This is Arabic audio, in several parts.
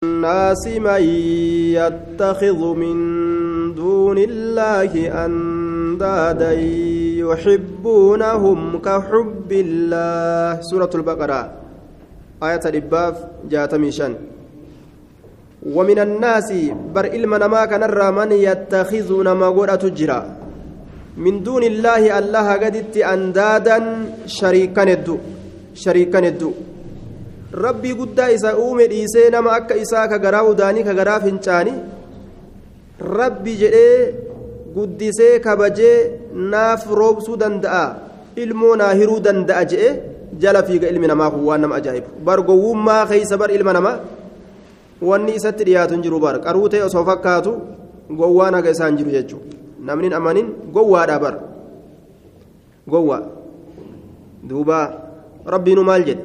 الناس من يتخذ من دون الله أندادا يحبونهم كحب الله. سورة البقرة. آية الإباف جاتميشان ومن الناس بر إلما نما كان من يتخذ نما تجرى من دون الله الله قدت أندادا شريكا ندو شريكا ندو rabbii guddaa isa uume dhiisee nama akka isaa ka garaa udaanii ka garaa fincaani rabbi jedhee guddisee kabajee naaf roobsuu danda'a ilmoo naa hiruu danda'a jedhe jala fiiga ilmi namaa kun waan nama ajaa'ibu. Bar gowwummaa keeysa bar ilma namaa wanni isatti dhiyaatu hin jiru bar. Qaruu ta'e osoo fakkaatu gowwaan haga isaan jiru jechuudha. Namni amanin gowwaadha bar. Gowwaa. Duuba. Rabbiinu maal jedhe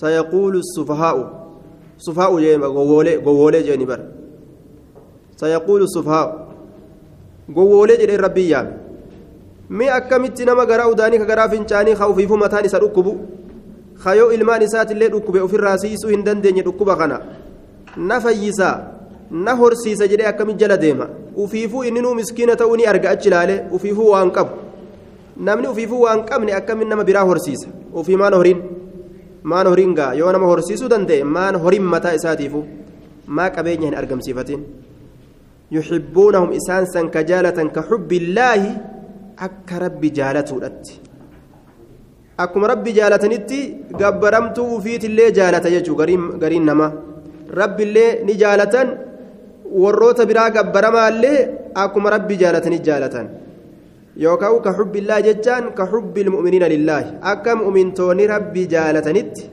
سيقول السفهاء سفهاء جيما غوولي غوولي جيني بر. سيقول السفهاء غوولي جيني ربي يام مي أكمت نما غراو داني كغرا فنچاني خوفيفو متاني سرقبو خيو إلمان إسات اللي ركبه وفي الراسيسو هندن ديني ركبه خنا نفيسا نهرسيس جدي أكمت جل ديما. وفيفو إننو مسكينة توني أرقى أجلاله وفيفو وانقب. namni ufiifuu waan qabne akkamin nama biraa horsiisa ofii maan horiin maan horiin gaa yoo nama horsiisuu danda'e maan horiin mataa isaatiifu maa qabeenya hin argamsiifatin. Yuxibbuunahum isaan san ka jaalatan ka xubbillaahi akka rabbi jaalatuudhatti. Akkuma rabbi jaalatanitti gabbaramtuu ufiitillee jaalata jechuu gariin namaa rabbiillee ni jaalatan warroota biraa gabbaramaallee akkuma rabbi jaalatanii jaalatan yookaan ka xubbillaa jechaan ka xubbil mu'miniina lillaahi akka mu'mintoonni rabbi jaalatanitti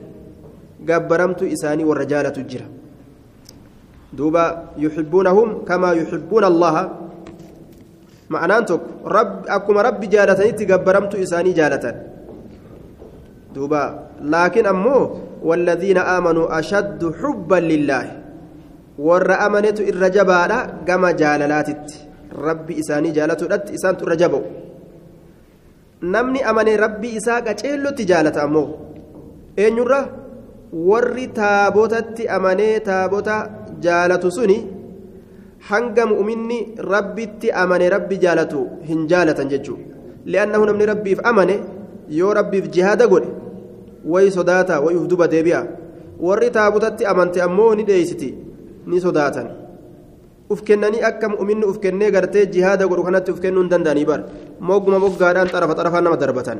gabbaramtu isaanii warra jaalatu jira duuba yuxibbuunahum kamaa yuxibbuuna allaha ma'anaan tokko akkuma rabbi jaalatanitti gabbaramtu isaanii jaalatan duuba laakiin ammoo والذين آمنوا أشد حبا لله ور أمنت الرجباء كما جاللاتت isaanii jaalatudhatti isaantu irra jaba'u namni amane rabbi isaa qaceellotti jaalata ammoo. Eenyurra warri taabotatti amanee taabota jaalatu suni hanga mu'minni rabbitti amane rabbi jaalatu hin jaalatan jechuudha li'annahu namni rabbiif amane yoo rabbiif jihaada godhe way sodaata way ufduba deebi'a warri taabotatti amante ammoo ni dheeysiti ni sodaatan. Uf kennanii akka mu'minni uf kennee gartee jihaada godhu kanatti uf kennuu hin danda'anii bar mogguma moggaadhaan xarafa xarafaan nama darbatan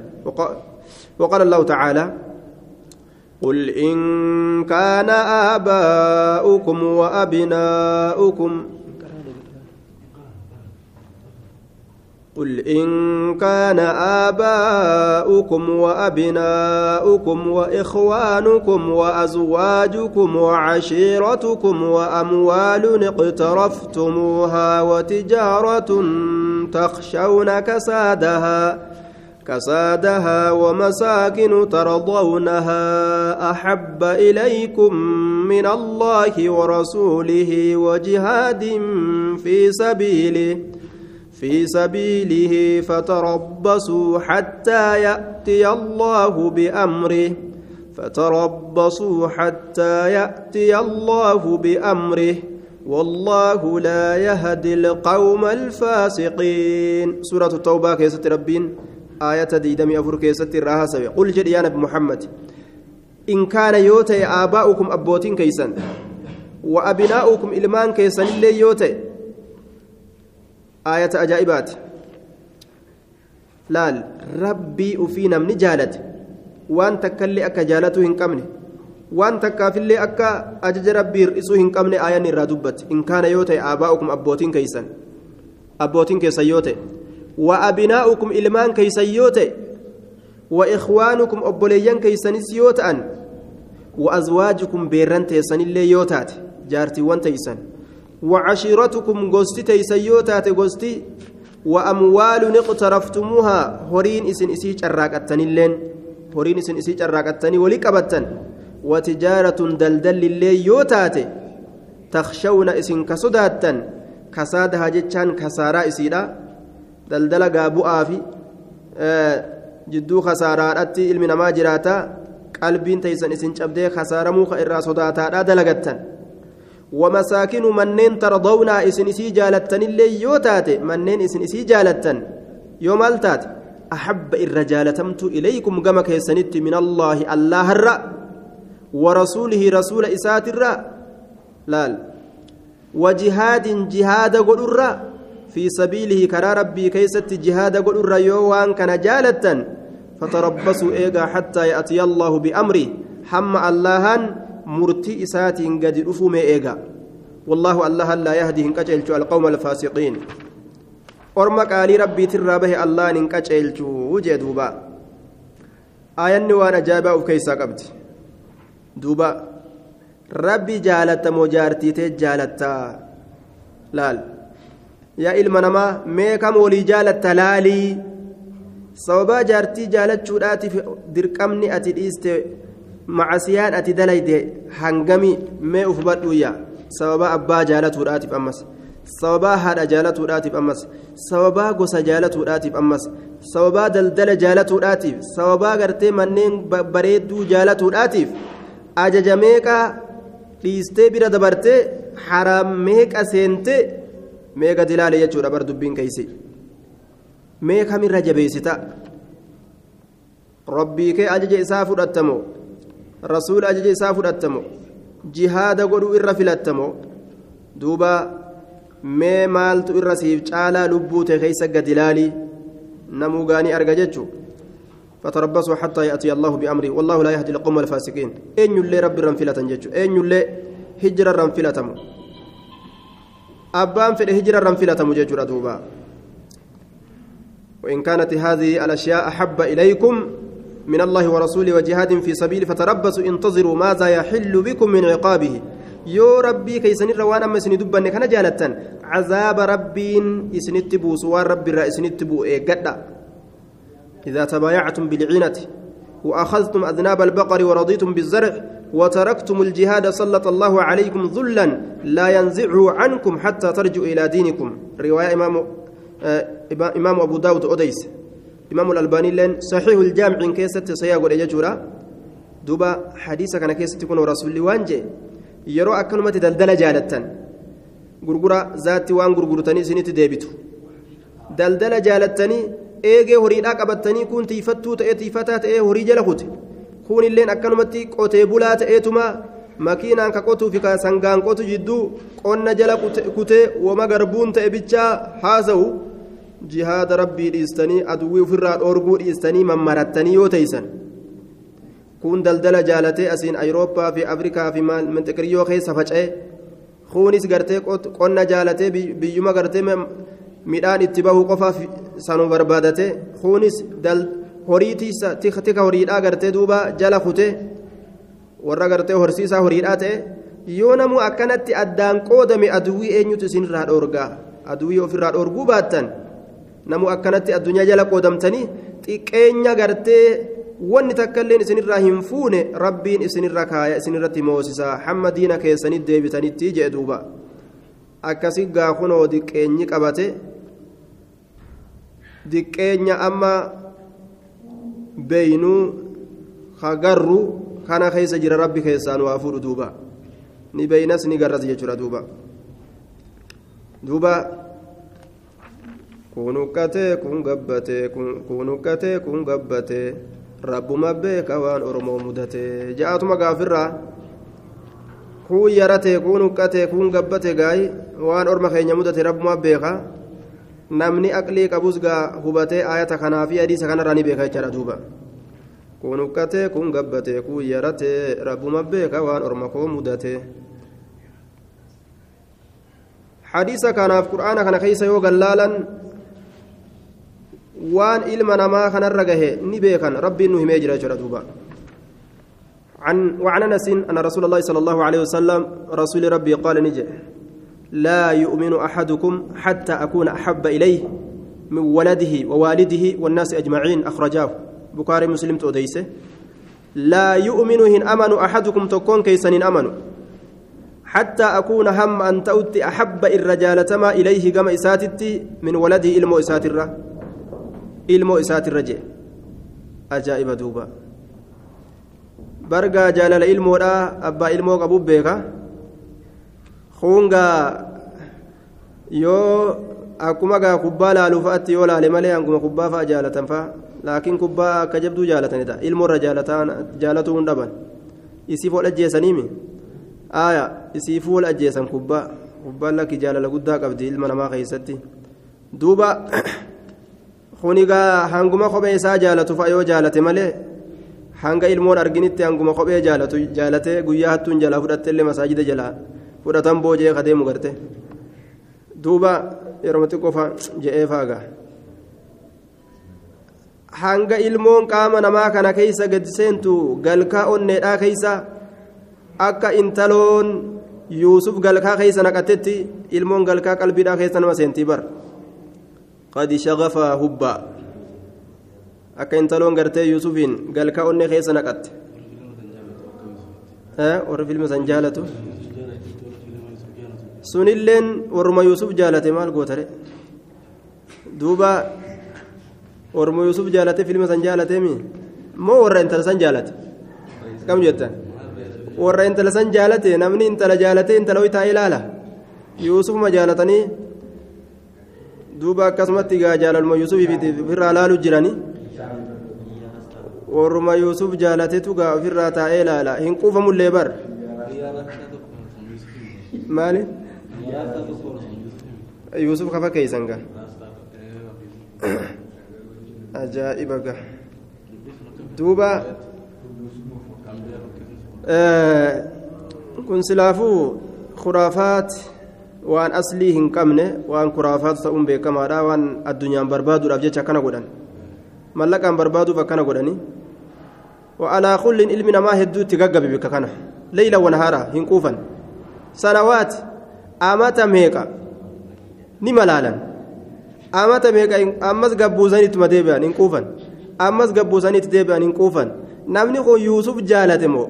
وقال الله تعالى قل إن كان آباؤكم وأبناؤكم قل إن كان آباؤكم وأبناؤكم وإخوانكم وأزواجكم وعشيرتكم وأموال اقترفتموها وتجارة تخشون كسادها كسادها ومساكن ترضونها أحب إليكم من الله ورسوله وجهاد في سبيله. في سبيله فتربصوا حتى يأتي الله بأمره. فتربصوا حتى يأتي الله بأمره. والله لا يهدي القوم الفاسقين. سورة التوبة كيسة ربين. آية ديدمي أفر كيسة الرهاسة قل جد يا نبي محمد. إن كان يوتي آباؤكم أبوتين كيسا وأبناؤكم إلمان كيسا اللي يوتي. آية أجائبات laal rabbii ufii namni jaalate waan takkallee akka jaalatuu hin qabne waan takkaafillee akka ajaja rabbii hir'isuu hin qabne aayanni irraa dubbate in kaana yoo ta'e aabaa'ukum abbootiin keeysan abbootiin keessan yoo ta'e wa abinaa'ukum ilmaan keeysan yoo ta'e wa ikhwaanukum obboleeyyan keeysanis yoo ta'an wa azwaajukum beerran teessanillee yoo taate jaartiiwwan teeysan gosti teeysan yoo taate gosti وأموال اقترفتموها هورين إسن إسي شراكتن اللين هورين إسن إسي شراكتن ولكبتن وتجارة دلدل اللي يوتاتي تخشون إسن كسداتن كسادها جتشان كسارا إسيدا دلدل قابو آفي آه جدو خسارات أتي إلمنا ما جراتا qalbiin teeysan isin cabdee kasaaramuu ka irraa sodaataadha dalagatan ومساكن منين ترضون إسن إسي جالتن اللي يوتات منين إسن إسي جالتن؟ يوم ألتات. أحب الرجال تمت إليكم كما كيسنت من الله الله الرأ ورسوله رسول إسات الرأ. لال. وجهاد جهاد قل الرأ. في سبيله كرا ربي كيست جهاد قل الرأ. يوان كان جالتن. فتربصوا إيغا حتى يأتي الله بأمره. حم اللهن مرتي إسات قد أفهم إيغا والله الله لا يهدي هنكجلت القوم الفاسقين qaalii rabbiitirraa bahe allaan hin qaceelchuu jee duuba aayanni waan ajaa'ibaa uf keeysaa qabdi duuba rabbi jaalattamoo jaartiitee jaalattaa laal yaa ilma namaa mee kam walii jaalatta laalii sababaa jaartii jaalachuudhaatiif dirqamni ati dhiiste macasiyaan ati dalayde hangami mee uf badhuuyya sababaa abbaa jaalatuudhaatiif ammas. Sababaa haadha jaalatuudhaatiif ammas. Sababaa gosa jaalatuudhaatiif ammas. Sababaa daldala jaalatuudhaatiif sababaa gartee manneen bareedduu jaalatuudhaatiif ajaja meeqaa dhiistee bira dabartee haraam meeqa seentee meeqa dilaale jechuudha bar dubbiin keeyse. Mee kamirra jabeessita. Rabbii kee ajaja isaa fudhattamoo rasuula ajaja isaa fudhattamoo jihaada godhuu irra filattamoo duuba mee maaltu irra siif caalaa lubbuu ta'e keessa gad ilaalii namuu gaanii arga jechuu فتربصوا حتى يأتي الله بأمره والله لا يهدي القوم الفاسقين. أين يلي ربي رنفلة جتشو أين يلي هجرة رنفلة أبان في الهجرة رنفلة جتشو دوبا وإن كانت هذه الأشياء أحب إليكم من الله ورسوله وجهاد في سبيل فتربصوا انتظروا ماذا يحل بكم من عقابه. yoo rabbii keeysanirra waan amma isini dubbanne kana jaalattan cazaaba rabbiin isinitti buusu waan rabbiirraa isinitti bu'u eeggadha بالعينة وأخذتم أذناب البقر ورضيتم بالزرع وتركتم الجهاد سلط الله عليكم ذلا لا ينزعه عنكم حتى ترجعوا إلى دينكم. رواية إمام آه إمام أبو داود أديس. إمام الألباني لين صحيح الجامع كيست سياق الإجاجورة دوبا حديثة كان كيست يكون رسول الله وانجي yeroo akkanumatti daldala jaalattan gurgura zaatti waan gurgurtanii isinitti deebitu daldala jaalattanii eegee horiidhaa qabattanii kun tiifattuu ta'ee tiifataa ta'ee horii jala kute kun illeen akkanumatti qotee bulaa ta'eetuma makiinaan ka qotuu fi ka sangaan qotu jidduu qonna jala kutee wama garbuun ta'e bichaa haasa'u jihaada rabbii dhiistanii aduwwii ofirraa dhoorguu dhiistanii mammarattanii yoo teeysan kun daldala jaalatee asiin ayirooppaa fi afrikaa fi manxiqiriyyoo keessa faca'e kunis gartee qonna jaalatee biyyuma gartee midhaan itti bahuu qofaaf sanuu barbaadate kunis horii tika horiidhaa gartee duuba jala kute warra gartee horsiisaa horiidhaa ta'e yoo namuu akkanatti addaan qoodame aduwwii eenyutu isinirraa dhoorgaa aduwwii ofirraa dhoorguu baattan namuu akkanatti addunyaa jala qoodamtanii xiqqeenya gartee wanni takka illeen isinirraa hin fuune rabbiin isinirra kaaya isinirratti moosisaa hamma diina keessanitti deebitanitti jee duuba akkasi gaakunoo diqqeenyi qabate diqqeenya amma beeynuu hagarru kana keessa jira rabbi keessaan waa fuudhu duuba ni beeynas ni garras jechuudha duuba duuba kun kun gabbatee kun huqqatee kun gabbatee rabbuma beeka waan oromoo mudate. Ja'atuma gaafirraa. Kun yaratee kun huqqatee kun gabbate gaayi waan orma keenya mudate rabbuma beeka. Namni aqlii qabus gaa hubatee ayata kanaa fi hadiisa kanarraa ni beeka jechaadha duuba. Kun huqqatee kun gabbatee kun yaratee rabbuma beeka waan orma koo mudate. Hadiisa kanaaf qur'aana kana keessa yoo gallaalan waan ilma namaa kanarra gahe ni beekan. Rabbiin nu himee jira jechuudha duuba. عن وعن انس ان رسول الله صلى الله عليه وسلم رسول ربي قال نجي لا يؤمن احدكم حتى اكون احب اليه من ولده ووالده والناس اجمعين اخرجاه بخاري مسلم توديسه لا يؤمن هن امن احدكم تكون كيسن امن حتى اكون هم ان تؤتي احب الرجال تما اليه كما اساتتي من ولده علم اساتره ilmoo isaatirra jee ajaa'iba duuba bargaa jaalala ilmoodha abbaa ilmoo qabu beeka hungaa yoo akkuma gaa kubbaa laaluu fa'aatti yoo laale malee hanguma kubbaa fa'a jaalatan fa'a laakiin kubbaa akka jabduu jaalatanidha ilmoorra jaalatuu hin dhaban isiif wal ajjeesaniimi aaya isiifuu wal ajjeesan kubbaa kubbaan lakki jaalala guddaa qabdi ilma namaa keessatti duuba kunigaa hanguma kophee isaa jaalatu fa'a yoo jaalate malee hanga ilmoon arginitti hanguma kophee jaalatu jaalatee guyyaa hattuun jalaa fudhatte illee masaajida jalaa fudhatan boojee kadeemu garte duuba yeroo xiqqoo je'ee faagaa hanga ilmoon qaama namaa kana keeysa gadi seentu galkaa onneedhaa keeysa akka intaloon yuusuf galkaa keeysa naqatetti ilmoon galkaa qalbiidhaa keessa nama seentii bar qad shagafaa hubbaa akka intaloon gartee yuusufiin galkaa onnee keessa naqatte warri filma san jaalatu sunilleen warruma yuusuf jaalate maal gootare duuba warruma yuusuf jaalate filma san jaalateemi moo warra intala san jaalate kam jettan warra intala san jaalate namni intala jaalate intala hoy taa'ee ilaala yuusufuma jaalatanii duuba akkasumatti gaa jaalaluma yuusufiif ofirraa laalu jiranii warruma yuusuf jaalatetu gaa ofirraa taa'ee ilaala hin quufamullee bar maali yuusuf kafa keeysan gaa ajaa'iba gaa duuba kun silaafuu kuraafaat waan aslii hin qabne waan kuraafaatu ta'uun beekamaadha waan addunyaan barbaaduudhaaf jecha akkana godhan. Mallaqaan barbaaduuf akkana godhani wa'alaa kulliin ilmi namaa hedduutti gaggabe bikka kana leeyla wanahaaraa hin quufan. Sanawaati amata meeqa? Ni malaalan. Amata meeqa ammas gabbuusaniittuma deebi'an hin quufan. Ammas gabbuusaniitti deebi'an hin quufan. Namni kun yuusuf jaalate moo?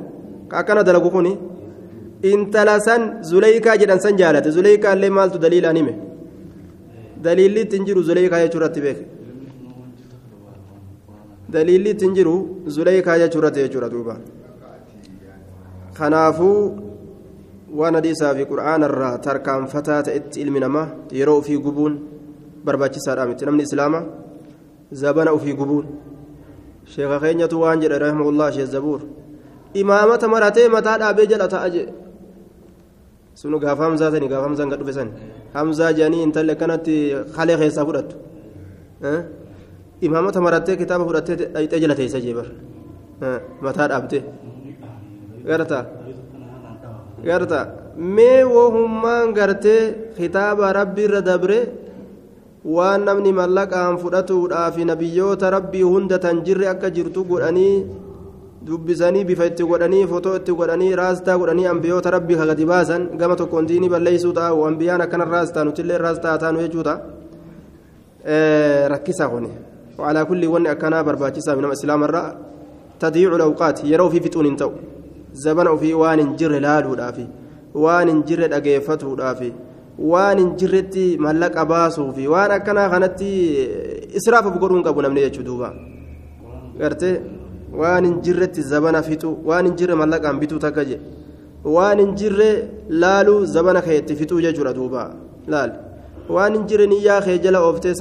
Akkana dalagu kunii intala san zuleykaa jedhan san jaalate zuleykaa illee maaltu daliilaan hime daliilli ittiin jiru zuleykaa jechuurratti beeke daliilli ittiin jiru zuleykaa jechuurratti jechuudha duuba kanaafuu waan hadiisaa fi qur'aanarraa tarkaanfataa ta'etti ilmi namaa yeroo ofii gubuun barbaachisaadha miti namni islaama zabana ofii gubuun sheeka keenyatu waan jedhe rahimahullah sheekh zabuur imaamata maratee mataa dhaabee jala ta'a jee sunu gaafa hamzaa sani gaafa hamzaan gad dhufe san hamzaa jedhanii intalli akkanatti halee keessaa fudhattu imaamata marattee kitaaba fudhattee dhayxee jala teessa jee bar mataa dhaabtee garta garta mee wohummaan gartee kitaaba rabbi irra dabre waan namni mallaqaan fudhatuudhaaf nabiyyoota rabbii hunda tan jirre akka jirtu godhanii dubbisanii bifa itti godhanii fotoo itti godhanii raastaa godhanii ambiyoota rabbii kagadi baasan gama tokkoon diinii balleeysuu taa'u ambiyaan akkana raastaa nutillee raastaa taanu jechuudha rakkisaa kuni وعلى كل ون أكنا برباچسا من الإسلام الرأى تضييع الأوقات يروا في فتون تو زمن في وان جر لالو دافي وان جر دغيفتو دافي jirretti mallaqa baasuu fi waan akkanaa kanatti israafa godhuun qabu namni jechuu duuba gartee waan hin jirretti zabana fixu waan hin jirre mallaqaan bituu takka je waan hin jirre laaluu zabana keetti fixuu jechuudha duuba laal waan hin jirre niyyaa kee jala ooftee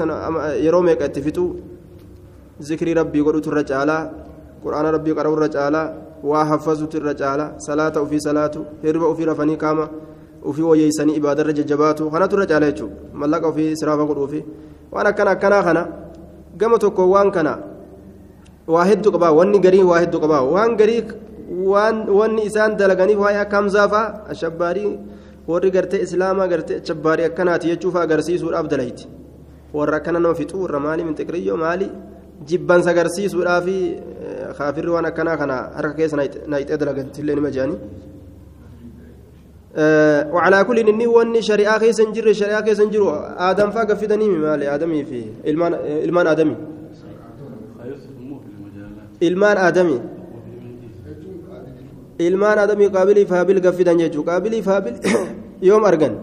yeroo meeqa itti fixu zikrii rabbii godhutu irra caalaa quraana rabbii qara'u irra caalaa waa haffazutu irra caalaa salaata ofii salaatu hirba ofii rafanii qaama ofii wayyeessanii ibaadarra jajjabaatu kanatu irra caala jechuudha mallaqa ofii israafa godhuufi waan akkana akkanaa kana gama tokko waan kana waa hedduu qabaa wanni garii waa hedduu qabaa waan garii wanni isaan dalaganiif waa'ee akka hamzaafaa ashabbaarii warri gartee islaamaa gartee ashabbaarii akkanaati jechuuf agarsiisuudhaaf dalayti warra akkana nama fixuu warra maali mintiqriyyoo maali jibbansa agarsiisuudhaaf kaafirri waan akkanaa kana harka keessa naayixee dalagantillee nima jedhanii. وعلى كل إني واني شريعة كيس نجر شريعة كيس نجر آدم فاق في دنيمي مالي آدمي في إلمان إلمان آدمي. إلمان آدمي إلمان آدمي قابلي فابل قفدا يجو. قابلي فابل يوم أرجن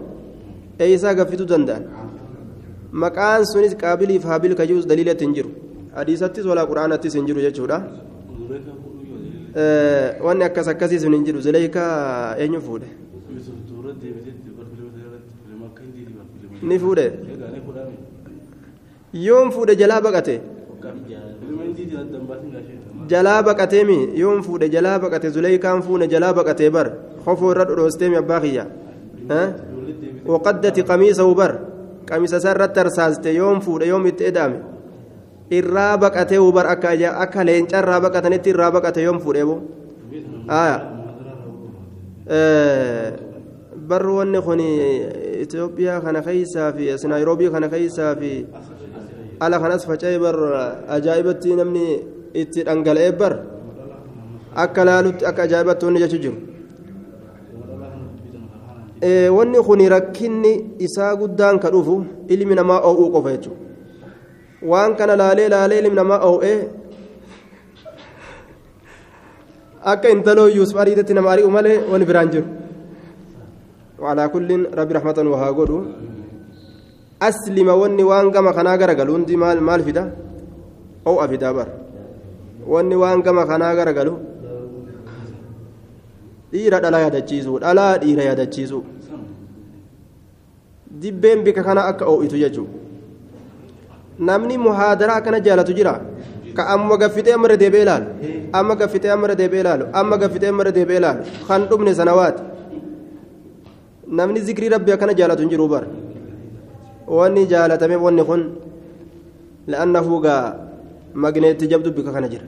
أيسا قفتو دندان. مكان سنس قابلي فابل كجوز دليل تنجر حديثتس ولا قرآنتس نجر يجو wanni akkas akkasii sun hin jiru zuleeykaa eenyu fuudhe ni fuudhe yoom fuudhe jalaa baqate jalaa baqateemi yoom fuudhe jalaa baqate zuleykaan fuune jalaa baqatee bar kofoo irra dhodhoosteemi abbaa kiyya waqaddati qamiisahu bar qamiisa isaa irratti arsaaste yoom fuudhe yoom itti eda'ame irraa baqatee bar akka akka leenca irraa baqatanitti irraa baqate yoom fuudhee boo bar wanni kun Itoophiyaa kana keessaa fi as Naayiroobii kana keessaa fi ala kanas faca'ee bar ajaa'ibatti namni itti dhangala'ee bar akka laalutti akka ajaa'ibatti wanni jechuu jiru. wanni kun rakkinni isaa guddaan ka dhufu ilmi namaa oo'uu qofa jechuudha waan kana laalee laalee ilmi namaa oo'ee akka intaloo yuusuf ariitetti nama ari'u malee wani biraan jiru walaa kulliin rabbi rahmatan waa godhu aslima wanni waan gama kanaa garagalu hundi maal maal fida oo'a fidaa bar wanni waan gama kanaa garagalu dhiira dhalaa yaadachiisu dhalaa dhiira yaadachiisu dibbeen bika kana akka oo'itu jechuudha namni muhaadaraa akkana jaalatu jira ka amma gaffitee amma deebi'ee ilaalu amma gaffitee amma deebi'ee ilaalu amma gaffitee amma deebi'ee ilaalu kan dhumne sanawaati namni zikrii rabbi akkana jaalatu hin jiru bara wanni jaalatame wanni kun la'annahu gaa magneetti jabdu bika kana jira.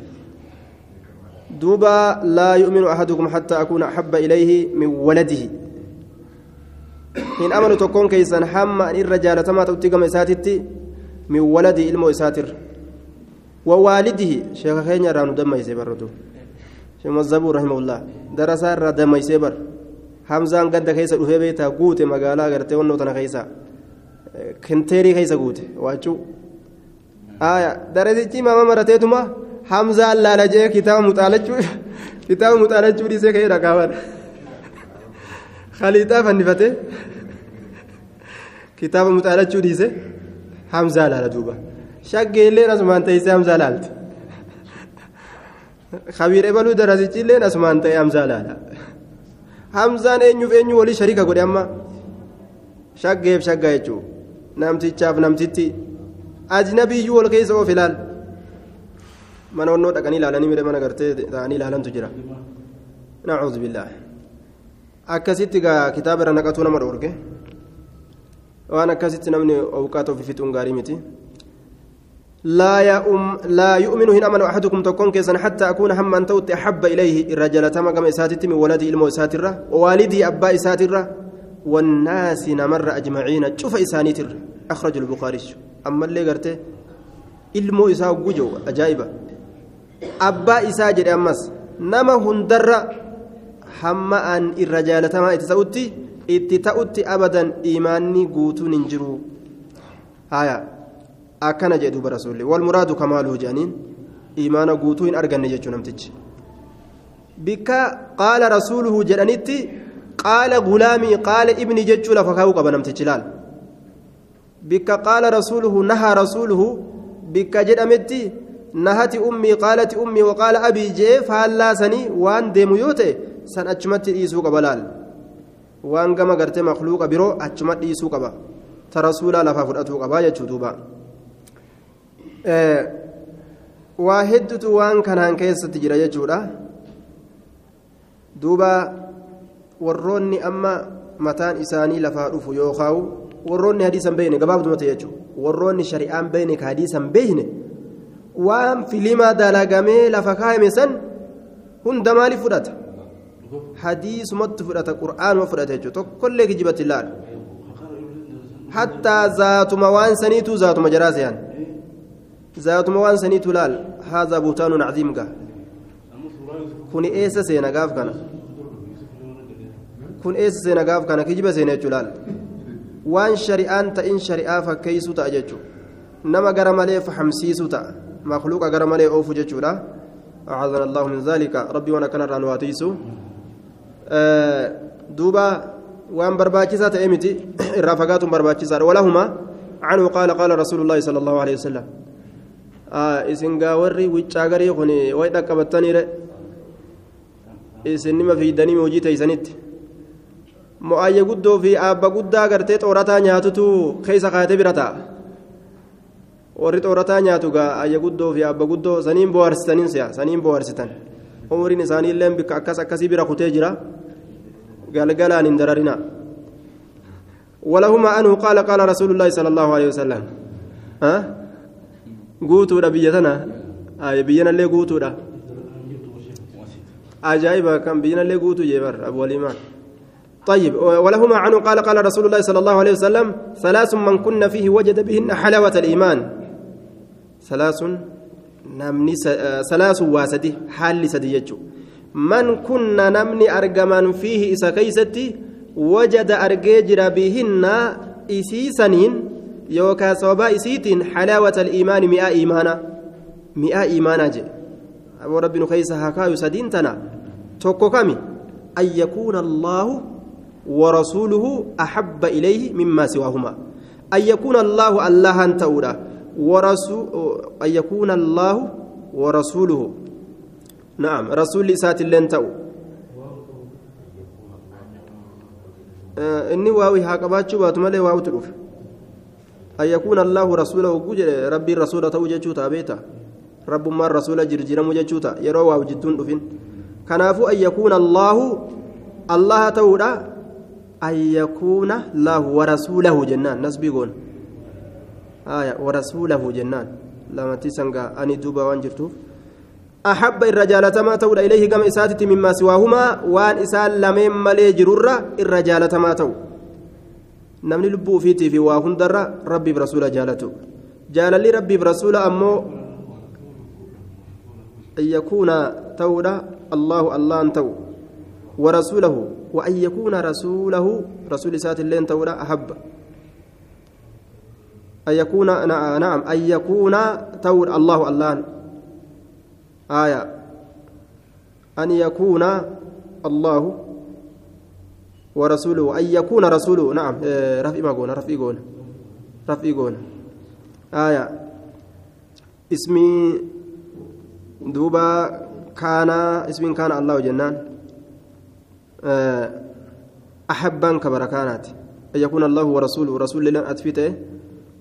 دوبا لا يؤمن أحدكم حتى أكون أحب إليه من ولده إن أمنوا تكون كيسا حما إن الرجال تما تؤتيكم إساتتي من ولده إلمو إساتر ووالده شيخ خينيا رانو دم يسيبر ردو شيخ الزبور رحمه الله درسا را دم يسيبر حمزان قد كيسا أفي بيتا قوت مقالا غرتي ونو تنا كيسا كيسا قوت واجو آية درسيتي ما مرتيتما hamzaan laala jee kitaaba muxaalachuu kitaaba muxaalachuu dhiisee ka'ee dhaqaaban khaliixaa fannifate kitaaba muxaalachuu dhiise hamzaa laala duuba shaggeelleen asumaan ta'isee hamzaa laalti kabiir ebaluu darasichilleen asumaan ta'e hamzaa laala hamzaan eenyuuf eenyu walii shariika godhe amma shaggeef shaggaa jechuu namtichaaf namtitti ajnabiyyuu wal keessa oof ilaal mana onnoo dhaqanii ilaalanii midhe mana gartee ta'anii ilaalantu jira nacuudhu billaah akkasitti gaa kitaaba irra naqatuu nama dhoorge waan akkasitti namni awqaata ofii fixuun gaarii miti لا يؤم لا يؤمن هنا من أحدكم تكون كيسا حتى أكون هم أن توت أحب إليه الرجال تما كما إساتي من ولدي إلمو ووالدي أبا إساترة والناس نمر أجمعين شوف إسانيتر أخرج البخاري أما اللي قرته إلمو إسا وجو ammas nama hundarra hamma an irra jaalatamaa itti ta'utti itti ta'utti abadan imaanni guutuun hin jiru haya akkana jedhe duuba rasuulli walmuraadu kamaaluhu jedhaniin imaana guutuu hin arganne jechuu namtichi bikka qaala rasuuluhu jedhanitti qaala gulaamii qaala ibni jechuu lafa kaa'uu qaba namtichi laal bikka qaala rasuuluhu nahaa rasuuluhu bikka jedhametti nahati ummii qaalati ummii waqaala abii jee faallaasanii waan deemu yoo ta'e san achumatti dhiisuu qaba laal waan gama gartee makluuqa biroo achuma dhiisuu qaba ta rasuulaa lafaa fudhatuu qabaa jechuu duuba waa heddutu waan kanaan keessatti jira jechuudha duuba warroonni amma mataan isaanii lafaa dhufu yookaan warroonni hadiisan beeyne gabaabduma ta'e jechuudha warroonni shari'aan beeyne ka hadiisan beeyne waan filimaa dalagamee lafa kaa'ame san hunda maaliif fudhata hadiisumatti fudhata qur'aanuma fudhata jechuudha tokkollee kijibatti ilaala hattaa zaatuma waan saniitu zaatuma jaraa se'an zaatuma waan saniitu laal haadha buutaanuun caziim gaa kun eessa seena gaaf kana kun eessa seena gaaf kana kijiba seena jechuu laal waan shari'aan ta'in shari'aa fakkeessuu ta'a jechuudha nama gara malee fahamsiisuu ta'a. مخلوق أجر ملئ أوف جتشولا أعاذنا الله من ذلك ربي وأنا كان رانواتيسو أه دوبا وأن برباكيسة أمتي الرافقات برباكيسة ولهما عنه قال قال رسول الله صلى الله عليه وسلم آه إسن قاوري ويتشاغري خني رأي إسن ما في دني موجي تيسنت mo'ayya guddoo fi aabba guddaa gartee xoorataa nyaatutu keessa kaayatee bira ta'a warri xoorataa nyaatu gaa ayya guddoo fi aabba guddoo saniin bohaarsitaniin si'a saniin bohaarsitan umriin isaanii illee bikka akkas akkasii bira kutee jira galgalaan hin dararina ولهما أنه قال قال رسول الله صلى الله عليه وسلم ها قوتوا بيتنا آية بينا اللي قوتوا عجائب كم بينا اللي قوتوا جبر طيب ولهما عنه قال قال رسول الله صلى الله عليه وسلم ثلاث من كن فيه وجد بهن حلاوة الإيمان. ثلاث نمني ثلاث واسدي حال سدي من كنا نمني أرجمان فيه إسا وجد أرجيجر بهن إسيسنين يوكا صوبا إسيتين حلاوة الإيمان مئة إيمانا. مئة إيمانا جي. أبو ربي خيسها كايو سدين تنا. توكو كامي. أن يكون الله ورسوله أحب إليه مما سواهما أن يكون الله الله أنت ورسول أن يكون الله ورسوله نعم رسول سات لن تأو inni waawi haa qabaachuu baatu malee waawutu dhufe an yakuuna allaahu rasuula hogguu jedhe rabbiin rasuula ta'uu jechuu ta'a beeta rabbummaan rasuula jirjiramuu jechuu ta'a yeroo waawu jidduun dhufin kanaafuu yakuuna lahu warasuulahu jennaan nasbii goona aya warasuulahu jennaan lamatti sangaa ani duuba waan jirtuuf أحب الرجال تما تود إليه كما إساتت مما سواهما وان إسال لمن ملي جرورة الرجال تما تو نمني لبو فيتي في واهن درة ربي برسول جالته. جال لي ربي برسول أمو. أن يكون تودا الله الله تو ورسوله وأن يكون رسوله رسول سات اللين تودا أحب. أن يكون نعم أن يكون تود الله الله آية. أن يكون الله ورسوله أن يكون رسوله. نعم رفي ما آية. اسمي دوبا كان اسم كان الله جنان. أحبا كبركانات أن يكون الله ورسوله رسول لنا أتفته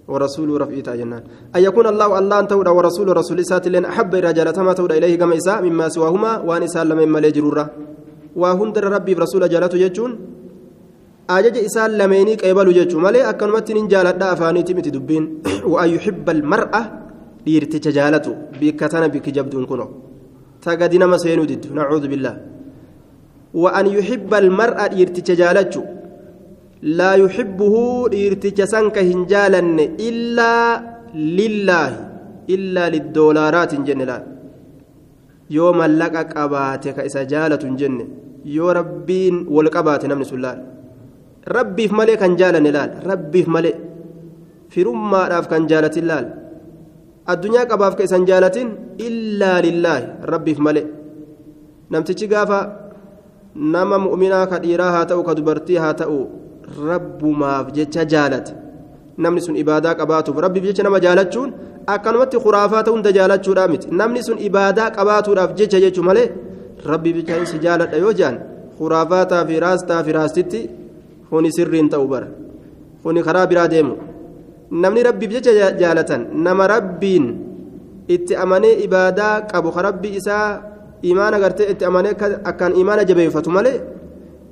ورسول رفيتا جنان. أن يكون الله الله أن تودى ورسول رسول سات لنا. أحب الرجال تما تودى إليه كما إساء مما سواهما وأن إساء لمن ملي جرورة وهندر ربي برسول جالته جتون أجج إساء لميني قيبل جتون ملي أكنمت نجال أفاني تمت دبين. وأن يحب المرأة tana bikki jabduun kuno tagadi nama seenuu diddu nacuudhu billah وأن يحب المرء dhiirticha jaalachu لا يحبه illaa lillaahi illaa liddoolaaraat hin jenne laal yoo mallaqa qabaate ka isa jaalatu hin jenne yoo rabbiin wal qabaate namni sun laal rabbiif malee kan jaalanne laal rabbiif malee firummaadhaaf kan jaalatin laal addunyaa qabaaf ka isan jaalatin illaa lillaahi rabbiif gaafa nama mu'minaa ka dhiiraa haa ta'u ka dubartii haa ta'u rabbumaaf jecha jaalate namni sun ibaadaa qabaatuuf rabbiif jecha nama jaalachuun akkanumatti khuraafaata hunda jaalachuudhaa miti. Namni sun ibaadaa qabaatuudhaaf jecha jechuu malee rabbiif jecha si jaaladha yoo jaan khuraafaataa fi raastaa fi raastitti kuni sirriin ta'u bara. Kuni karaa biraa deemu. Namni rabbiif jecha jaalatan nama rabbiin itti amanee ibaadaa qabu ka rabbi isaa imaana gartee itti amanee akkaan imaana jabeeffatu malee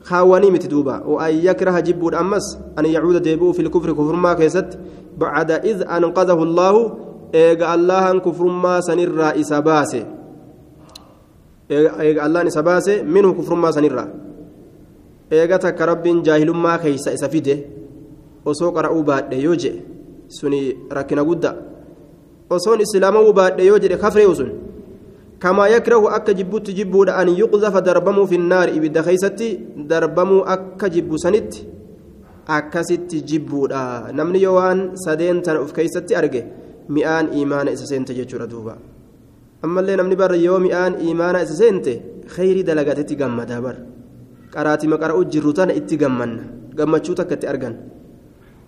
خاوني متدوبا وأن يكره جبود أمس أن يعود ديبو في الكفر كفر ما كيست بعد إذ أنقذه الله إيجا الله كفر ما سنرى إساباسي إيجا الله إساباسي منه كفر ما سنرى إيجا تكرب جاهل ما كيس إسافيده وسوق رأوا بعد يوجي سني ركنا قد وصون إسلامه بعد يوجي كفر يوسن كما يكره أك جبوت جبود أن يقذف دربمو في النار إبدا خيستي دربمو أك جبو سنت أكست جبود نمني يوان سدين تن أف كيستي أرجع. مئان إيمان إسسنت جتشورا دوبا. أما اللي نمني بر يوم مئان إيمان إسسنت خير دلقات تجمد بر قراتي مقرأ جروتان اتجمن جمتشو تكت أرجن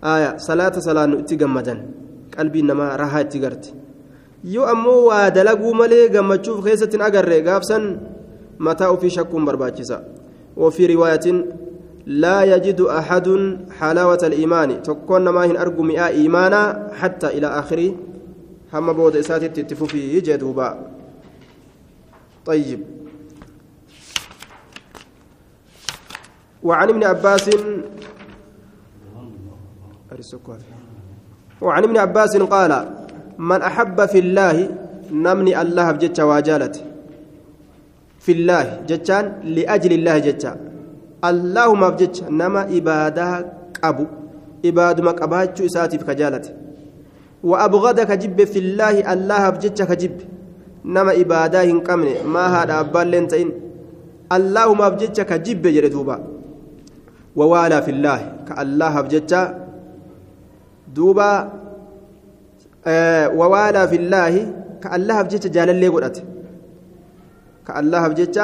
آية صلاة صلاة اتجمدن قلبي نما راها اتجرت yoo ammoo waa dalaguu malee gammachuuf keessatti agarre gaafsan mataa ofii shakkuun barbaachisa. وفي رواية لا يجد أحد حلاوة الإيمان تكون ما هن أرجو مئة إيمانا حتى إلى آخره هم بود إساتي تتفوفي جدوبا طيب وعن ابن عباس وعن ابن عباس قال من أحب في الله نمني الله بجتش واجالت. في الله جتان لأجل الله جتان اللهم بجتش نما إبادة أبو إباد ما قباتش إساتي كجالت وأبغضك جب في الله الله بجتش كجب. نما إبادة هنكمن ما هذا أبال لنتين. اللهم بجتش كجب جردوبا ووالى في الله كالله بجتش. دوبا ووالى في الله كالله بجتش جالالي قرأت كالله بجتش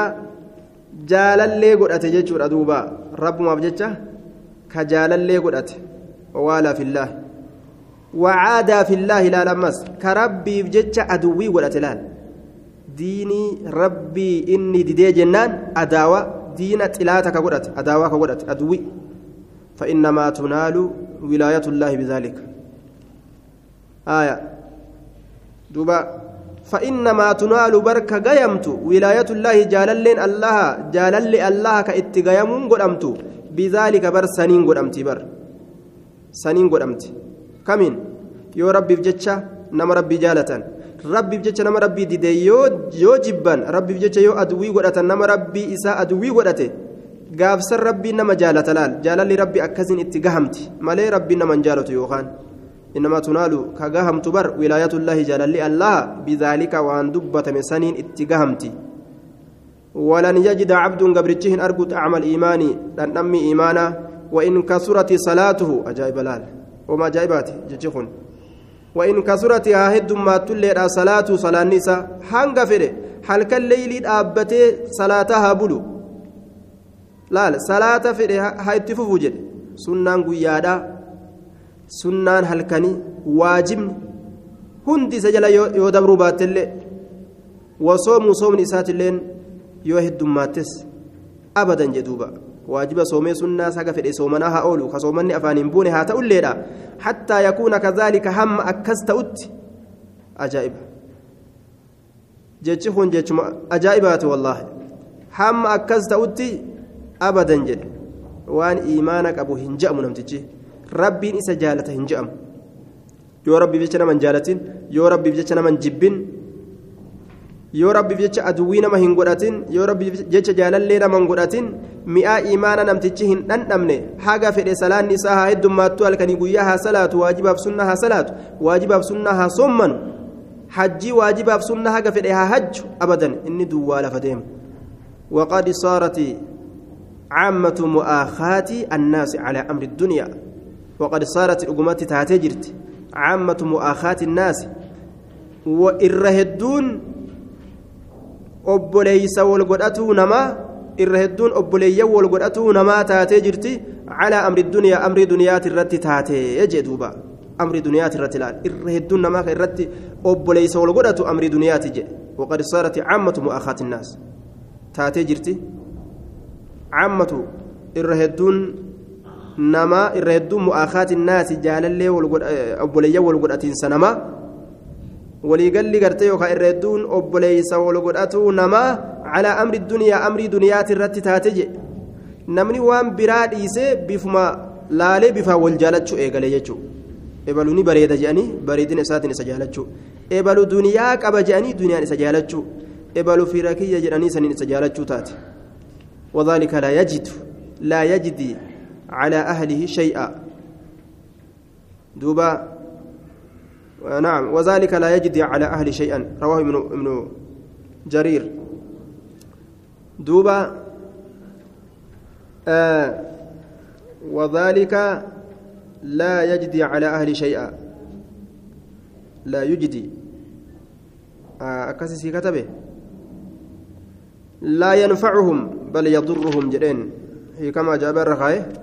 jaalallee godhate jechuudha duuba rabbumaaf jecha ka jaalallee godhate wawaalaa fillaahi wacaadaa fillaahi ilaal ammas ka rabbiif jecha aduwwii godhate laal diinii rabbii inni didee jennaan adaawa diina xilaata ka godhate adaawaa ka godhate aduwwii فإنما تنال ولاية الله بذلك آية دوبا فإنما تنال بركة قيمت ولاية الله جاللين الله جالل الله كإتقيمون قدمت بذلك بر سنين قدمت بر سنين قدمت كمين يو ربي بجتشا نما ربي جالة ربي بجتشا نما ربي ديدي يو يو جبان ربي بجتشا يو أدوي قدة نما ربي إساء أدوي قدته gaafsan rabbii nama jaalata laal jaalalli rabbi akkasin itti gahamti malee rabbii nama hin jaalatu yookaan إنما تنال كجهمت بر ولاية الله جل الله بذلك وأن دبت من سنين اتجهمتي ولن يجد عبد قبرتشهن أرجو أعمل إيماني لن أمي إيمانا وإن كثرت صلاته أجايب لال. وما جايبات جتشخن وإن كثرت هاد ما تلي صلاة صلاة النساء هنغ فره هل كالليل أبتي صلاتها بلو. لا صلاة فره هاي تفوجد سنان قيادا sunnaan halkanii waajibni hundi isa jala yoo dabruu baattellee wasoomuu soomni isaatilleen yoo heddummaattes abadan jedhuuba waajiba soomee sunnaa saga fedhe soomanaa haa oolu ka soomanni afaaniin buune haa ta'ulleedha hattaa yakuuna kazaalika hamma akkas ta'utti ajaa'iba jechi kun jechuma ajaa'ibaati wallaahi hamma akkas ta'utti abadan jedhe waan iimaana qabu hin je'amu namtichi rabbiin isa jaalata hin je'amu yoo rabbiif jecha nama hin jaalatin yoo rabbiif jecha nama hin jibbin yoo rabbiif jecha aduwwii nama hin godhatin yoo rabbiif jecha jaalallee nama hin godhatin mi'aa imaana namtichi hin dhandhamne haga fedhe salaanni isaa haa heddummaattu halkanii guyyaa haa salaatu waajibaaf sunna haa salaatu waajibaaf sunna haa sommanu hajjii waajibaaf sunna haga fedhe haa hajju abadan inni duwwaa lafa deemu وقد صارت عامة مؤاخاة الناس على أمر الدنيا وقد صارت أقمت تاتجرت عامة مؤاخاة الناس. وإرهدون أبوليس والقدأتو نما. إرهدون أبولي والقدأتو نما تاتجرت على أمر الدنيا أمر دنيات الرت تاتي يجدوبا أمر دنيات الرت لا إرهدون نما الرت أبوليس والقدأتو أمر دنيات جي وقد صارت عامة مؤاخاة الناس. تاتجرت عامة إرهدون namaa irra hedduu mu'aakaati naasi jaalallee obboleeyyan wal godhatiinsa namaa waliigalli gartee yookaan irra hedduun obboleeysa wal godhatuu namaa calaa amri duniyaa amrii duniyaati irratti taate je namni waan biraa dhiisee bifuma laalee bifaa wal jaalachuu eegale jechuudha ebaluu ni bareeda jedhanii bareedina isaatiin isa jaalachuu ebaluu duniyaa qaba jedhanii duniyaan isa jaalachuu ebaluu fiira kiyya jedhanii saniin isa jaalachuu taate وذلك لا يجد لا يجدي على أهله شيئا. دوبا نعم وذلك لا يجدي على أهل شيئا. رواه ابن ابن جرير. دوبا آه وذلك لا يجدي على أهل شيئا. لا يجدي آه أكسسي كتبه. لا ينفعهم بل يضرهم جرين هي كما جاب الرخاء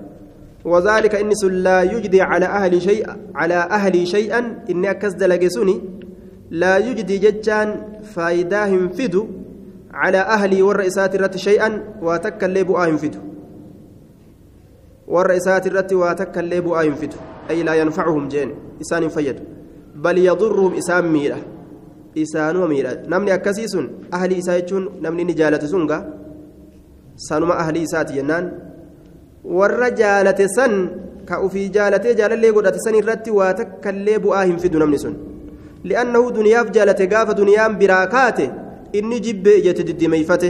وذلك إنس لا يجدي على أهل شيء على أهل شيئا إني أكسد لقسوني لا يجدي ججان فايداهم فدو على أهلي والرئيسات الرت شيئا وتكلبوا آهم فدو warra isaati irratti waa takka illee bu'aa hin fidu ay laa yanfacuhum jeen isaan hin fayyadu bal yadurruhum isaan miidha isaanuma miidha namni akkasii sun ahlii isaa jechuun warra jaalate san ka ufii jaalatee jaalallee godhate san irratti waa takka illee bu'aa hin fidu namni sun. Li'annahu duniyaaf jaalate gaafa duniyaan biraa kaate inni jibbee ijatti diddimeeyfate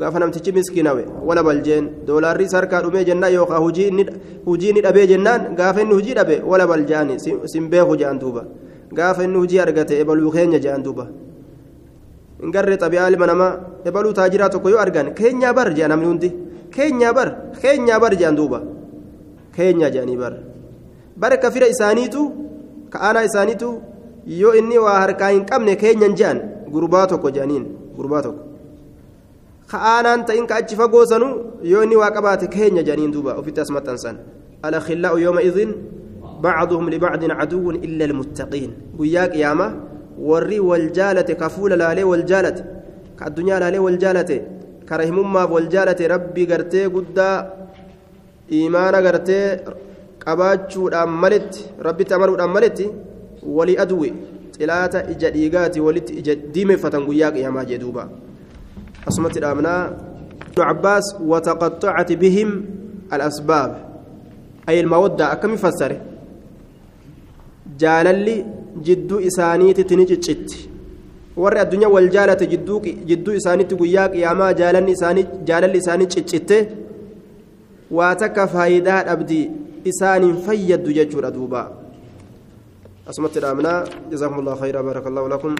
gaafa namtichi miskiinawe wala baljeen doolaarri sarkaa dhumee jennaan yookaan hujii ni dhabee jennaan gaafa inni hujii dhabe wala baljaani sin beeku jedhan duuba. Gaafa inni hujii argate ebaluu keenya jedhan duuba. Hin garree xabi'aa ilma namaa ebaluu taajiraa tokko yoo argan keenyaa bar jedhan namni hundi keenyaa bar keenyaa bar jedhan duuba keenyaa jedhanii bar bara ka fira isaaniitu ka aanaa isaaniitu yoo inni waa harkaa hin qabne keenyan jedhan gurbaa tokko jedhaniin gurbaa tokko ka'aanaan ta'in ka achi fagoo sanu yoo inni waa qabaate keenya jedhaniin duuba ofitti as maxxansan alakhillaa'u yooma idin bacduhum libacdin caduwwun illa almuttaqiin guyyaa qiyaama warri wal jaalate ka fuula laalee wal jaalate ka addunyaa laalee wal jaalate ka rahimummaaf wal jaalate rabbi gartee guddaa iimaana gartee qabaachuudhaan maletti rabbitti amanuudhaan maletti walii aduwe xilaata ija dhiigaati walitti ija diimeffatan guyyaa qiyaamaa jee duuba أصمت الأمناء ابن عباس وتقطعت بهم الأسباب أي المودة أكم يفسر جاللي جدو إسانيت تنجتشت warri addunyaa wal jaalate jidduu isaanitti guyyaa qiyaamaa jaalalli isaanii ciccitte waa takka faayidaa dhabdi isaaniin fayyaddu jechuudha duuba asumatti dhaabnaa jazaakumullahu khayra baarakallahu lakum